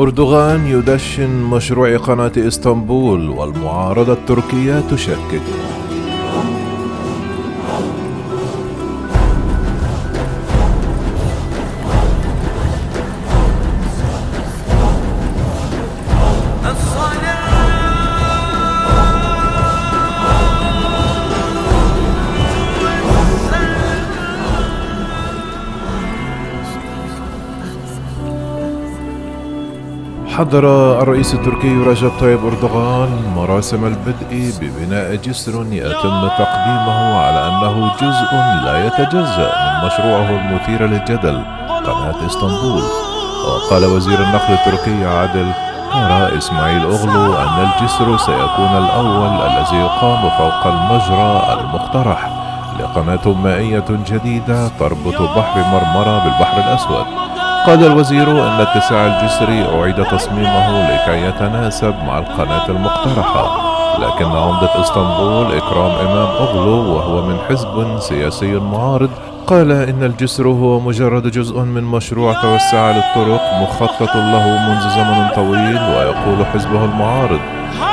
أردوغان يدشن مشروع قناة إسطنبول والمعارضة التركية تشكك حضر الرئيس التركي رجب طيب أردوغان مراسم البدء ببناء جسر يتم تقديمه على أنه جزء لا يتجزأ من مشروعه المثير للجدل قناة إسطنبول. وقال وزير النقل التركي عادل يرى إسماعيل أغلو أن الجسر سيكون الأول الذي يقام فوق المجرى المقترح لقناة مائية جديدة تربط بحر مرمرة بالبحر الأسود. قال الوزير أن اتساع الجسر أعيد تصميمه لكي يتناسب مع القناة المقترحة لكن عمدة إسطنبول إكرام إمام أغلو وهو من حزب سياسي معارض قال إن الجسر هو مجرد جزء من مشروع توسع للطرق مخطط له منذ زمن طويل ويقول حزبه المعارض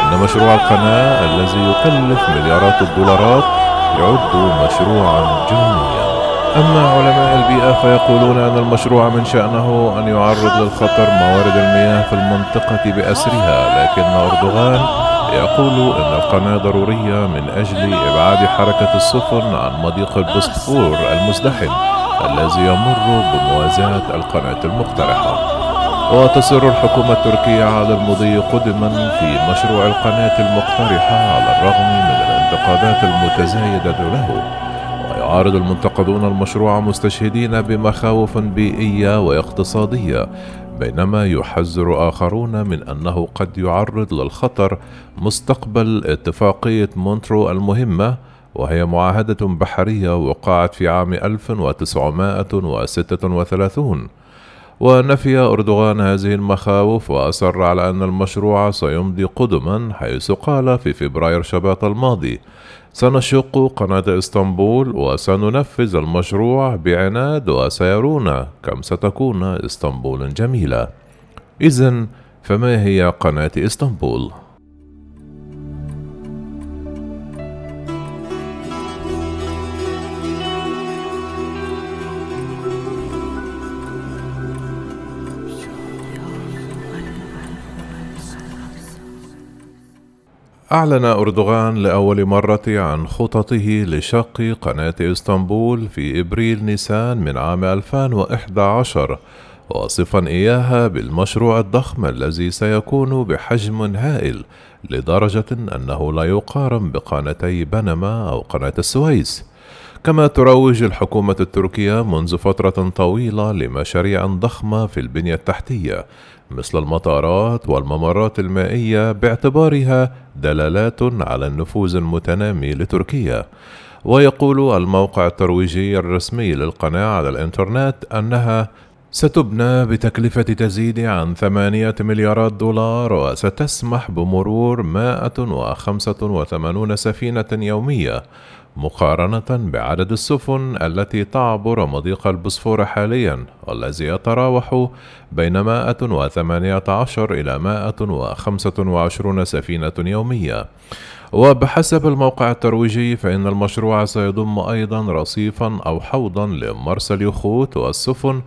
إن مشروع القناة الذي يكلف مليارات الدولارات يعد مشروعا جنونيا. أما علماء البيئة فيقولون أن المشروع من شأنه أن يعرض للخطر موارد المياه في المنطقة بأسرها لكن أردوغان يقول أن القناة ضرورية من أجل إبعاد حركة السفن عن مضيق البوسفور المزدحم الذي يمر بموازاة القناة المقترحة. وتصر الحكومة التركية على المضي قدما في مشروع القناة المقترحة على الرغم من الانتقادات المتزايدة له. يعارض المنتقدون المشروع مستشهدين بمخاوف بيئية واقتصادية بينما يحذر آخرون من أنه قد يعرض للخطر مستقبل اتفاقية مونترو المهمة وهي معاهدة بحرية وقعت في عام 1936 ونفي أردوغان هذه المخاوف وأصر على أن المشروع سيمضي قدما حيث قال في فبراير شباط الماضي سنشق قناة إسطنبول وسننفذ المشروع بعناد وسيرون كم ستكون اسطنبول جميلة إذا فما هي قناة إسطنبول؟ أعلن أردوغان لأول مرة عن خططه لشق قناة إسطنبول في إبريل نيسان من عام 2011 واصفا إياها بالمشروع الضخم الذي سيكون بحجم هائل لدرجة أنه لا يقارن بقناتي بنما أو قناة السويس. كما تروج الحكومة التركية منذ فترة طويلة لمشاريع ضخمة في البنية التحتية مثل المطارات والممرات المائية باعتبارها دلالات على النفوذ المتنامي لتركيا. ويقول الموقع الترويجي الرسمي للقناة على الإنترنت أنها ستبنى بتكلفة تزيد عن ثمانية مليارات دولار وستسمح بمرور 185 سفينة يومية. مقارنة بعدد السفن التي تعبر مضيق البوسفور حاليا والذي يتراوح بين 118 إلى 125 سفينة يومية. وبحسب الموقع الترويجي فإن المشروع سيضم أيضا رصيفا أو حوضا لمرسى اليخوت والسفن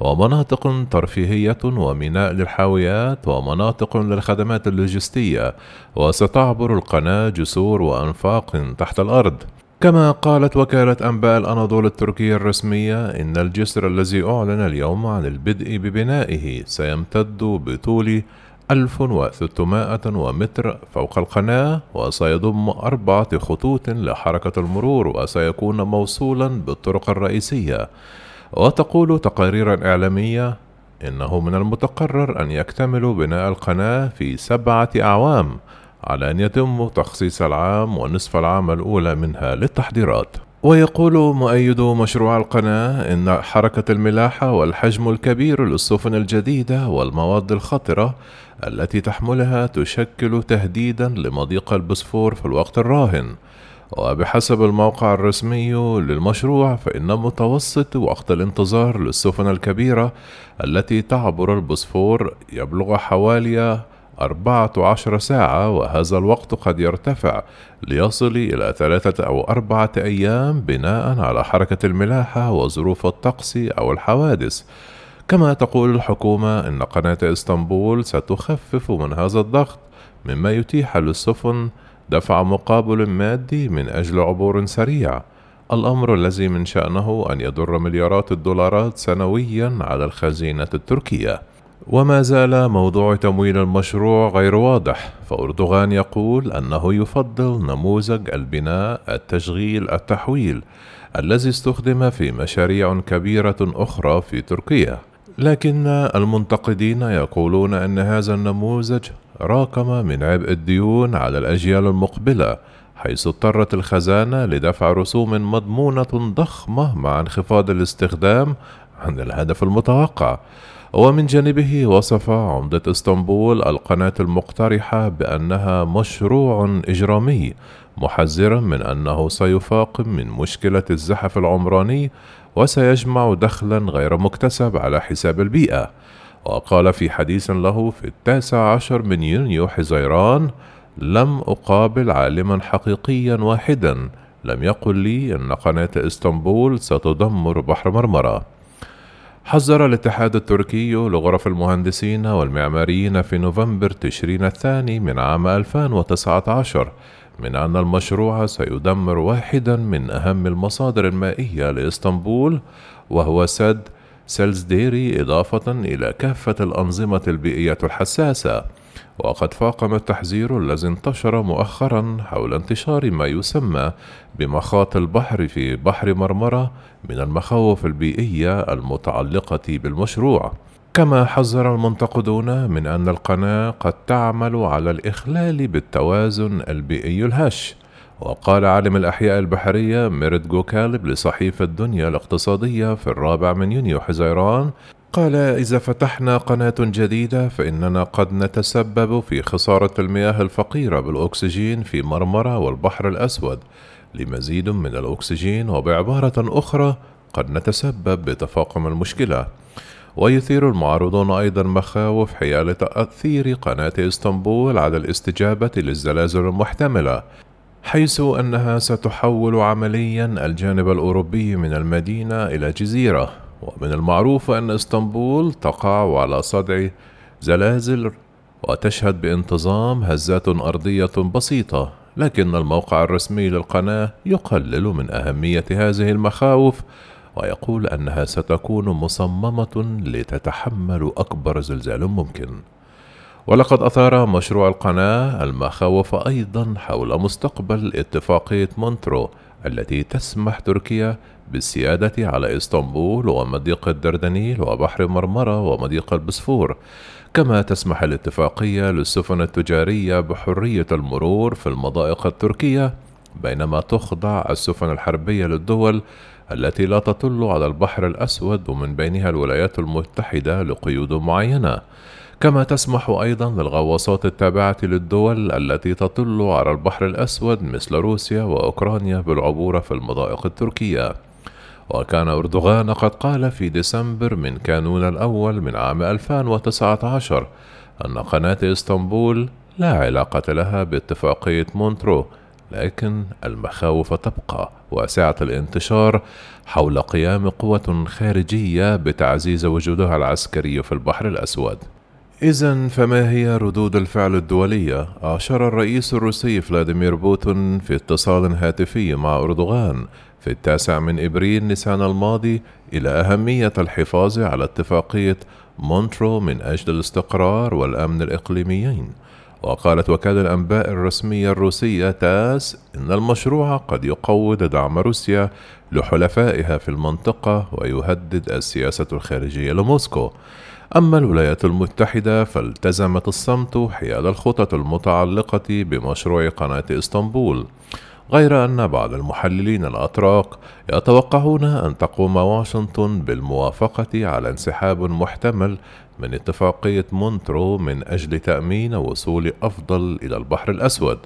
ومناطق ترفيهية وميناء للحاويات ومناطق للخدمات اللوجستية وستعبر القناة جسور وأنفاق تحت الأرض. كما قالت وكالة أنباء الأناضول التركية الرسمية إن الجسر الذي أعلن اليوم عن البدء ببنائه سيمتد بطول 1600 متر فوق القناة وسيضم أربعة خطوط لحركة المرور وسيكون موصولا بالطرق الرئيسية. وتقول تقارير إعلامية إنه من المتقرر أن يكتمل بناء القناة في سبعة أعوام. على أن يتم تخصيص العام ونصف العام الأولى منها للتحضيرات. ويقول مؤيد مشروع القناة إن حركة الملاحة والحجم الكبير للسفن الجديدة والمواد الخطرة التي تحملها تشكل تهديدا لمضيق البسفور في الوقت الراهن. وبحسب الموقع الرسمي للمشروع فإن متوسط وقت الانتظار للسفن الكبيرة التي تعبر البوسفور يبلغ حوالي أربعة عشر ساعة وهذا الوقت قد يرتفع ليصل إلى ثلاثة أو أربعة أيام بناء على حركة الملاحة وظروف الطقس أو الحوادث. كما تقول الحكومة إن قناة إسطنبول ستخفف من هذا الضغط مما يتيح للسفن دفع مقابل مادي من أجل عبور سريع. الأمر الذي من شأنه أن يضر مليارات الدولارات سنويا على الخزينة التركية. وما زال موضوع تمويل المشروع غير واضح. فأردوغان يقول أنه يفضل نموذج البناء التشغيل التحويل الذي استخدم في مشاريع كبيرة أخرى في تركيا. لكن المنتقدين يقولون أن هذا النموذج راكم من عبء الديون على الأجيال المقبلة حيث اضطرت الخزانة لدفع رسوم مضمونة ضخمة مع انخفاض الاستخدام عن الهدف المتوقع. ومن جانبه وصف عمدة إسطنبول القناة المقترحة بأنها مشروع إجرامي محذرا من أنه سيفاقم من مشكلة الزحف العمراني وسيجمع دخلا غير مكتسب على حساب البيئة. وقال في حديث له في التاسع عشر من يونيو حزيران لم أقابل عالما حقيقيا واحدا لم يقل لي أن قناة إسطنبول ستدمر بحر مرمرة. حذر الاتحاد التركي لغرف المهندسين والمعماريين في نوفمبر تشرين الثاني من عام 2019 من أن المشروع سيدمر واحدا من أهم المصادر المائية لإسطنبول وهو سد سيلزديري إضافة إلى كافة الأنظمة البيئية الحساسة وقد فاقم التحذير الذي انتشر مؤخرا حول انتشار ما يسمى بمخاط البحر في بحر مرمرة من المخاوف البيئية المتعلقة بالمشروع. كما حذر المنتقدون من أن القناة قد تعمل على الإخلال بالتوازن البيئي الهش. وقال عالم الأحياء البحرية ميرد جوكالب لصحيفة الدنيا الاقتصادية في الرابع من يونيو حزيران قال إذا فتحنا قناة جديدة فإننا قد نتسبب في خسارة المياه الفقيرة بالأكسجين في مرمرة والبحر الأسود. لمزيد من الأكسجين وبعبارة أخرى قد نتسبب بتفاقم المشكلة. ويثير المعارضون أيضا مخاوف حيال تأثير قناة إسطنبول على الاستجابة للزلازل المحتملة. حيث أنها ستحول عمليا الجانب الأوروبي من المدينة إلى جزيرة ومن المعروف أن إسطنبول تقع على صدع زلازل وتشهد بانتظام هزات أرضية بسيطة لكن الموقع الرسمي للقناة يقلل من أهمية هذه المخاوف ويقول أنها ستكون مصممة لتتحمل أكبر زلزال ممكن. ولقد أثار مشروع القناة المخاوف أيضا حول مستقبل اتفاقية مونترو التي تسمح تركيا بالسيادة على إسطنبول ومضيق الدردنيل وبحر مرمرة ومضيق البسفور كما تسمح الاتفاقية للسفن التجارية بحرية المرور في المضائق التركية بينما تخضع السفن الحربية للدول التي لا تطل على البحر الأسود ومن بينها الولايات المتحدة لقيود معينة. كما تسمح أيضا للغواصات التابعة للدول التي تطل على البحر الأسود مثل روسيا وأوكرانيا بالعبور في المضائق التركية. وكان أردوغان قد قال في ديسمبر من كانون الأول من عام 2019 أن قناة إسطنبول لا علاقة لها باتفاقية مونترو لكن المخاوف تبقى واسعة الانتشار حول قيام قوة خارجية بتعزيز وجودها العسكري في البحر الأسود. إذا فما هي ردود الفعل الدولية؟ أشار الرئيس الروسي فلاديمير بوتين في اتصال هاتفي مع أردوغان في التاسع من إبريل نيسان الماضي إلى أهمية الحفاظ على اتفاقية مونترو من أجل الاستقرار والأمن الإقليميين وقالت وكالة الأنباء الرسمية الروسية تاس إن المشروع قد يقوض دعم روسيا لحلفائها في المنطقة ويهدد السياسة الخارجية لموسكو. أما الولايات المتحدة فالتزمت الصمت حيال الخطط المتعلقة بمشروع قناة إسطنبول. غير أن بعض المحللين الأتراك يتوقعون أن تقوم واشنطن بالموافقة على انسحاب محتمل من اتفاقية مونترو من أجل تأمين وصول أفضل إلى البحر الأسود.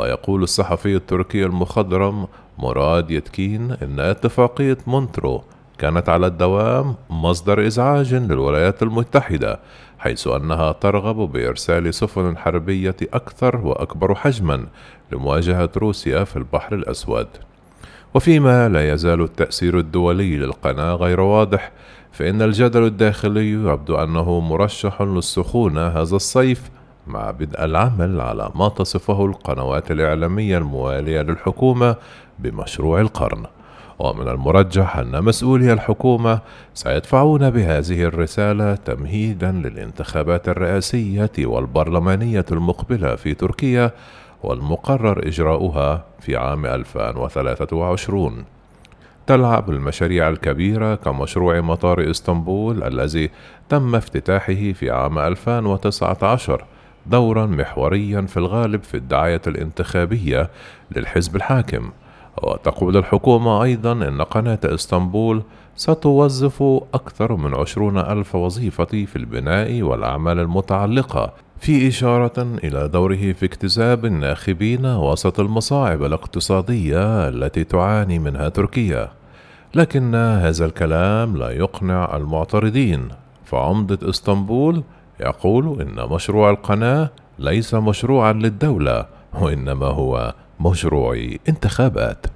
ويقول الصحفي التركي المخضرم مراد يتكين إن اتفاقية مونترو كانت على الدوام مصدر إزعاج للولايات المتحدة حيث أنها ترغب بإرسال سفن حربية أكثر وأكبر حجما لمواجهة روسيا في البحر الأسود. وفيما لا يزال التأثير الدولي للقناة غير واضح فإن الجدل الداخلي يبدو أنه مرشح للسخونة هذا الصيف مع بدء العمل على ما تصفه القنوات الإعلامية الموالية للحكومة بمشروع القرن. ومن المرجح أن مسؤولي الحكومة سيدفعون بهذه الرسالة تمهيدا للانتخابات الرئاسية والبرلمانية المقبلة في تركيا والمقرر إجراؤها في عام 2023 تلعب المشاريع الكبيرة كمشروع مطار إسطنبول الذي تم افتتاحه في عام 2019 دورا محوريا في الغالب في الدعاية الانتخابية للحزب الحاكم. وتقول الحكومة أيضا أن قناة إسطنبول ستوظف أكثر من عشرون ألف وظيفة في البناء والأعمال المتعلقة في إشارة إلى دوره في اكتساب الناخبين وسط المصاعب الاقتصادية التي تعاني منها تركيا. لكن هذا الكلام لا يقنع المعترضين. فعمدة إسطنبول يقول إن مشروع القناة ليس مشروعا للدولة وإنما هو مشروع انتخابات.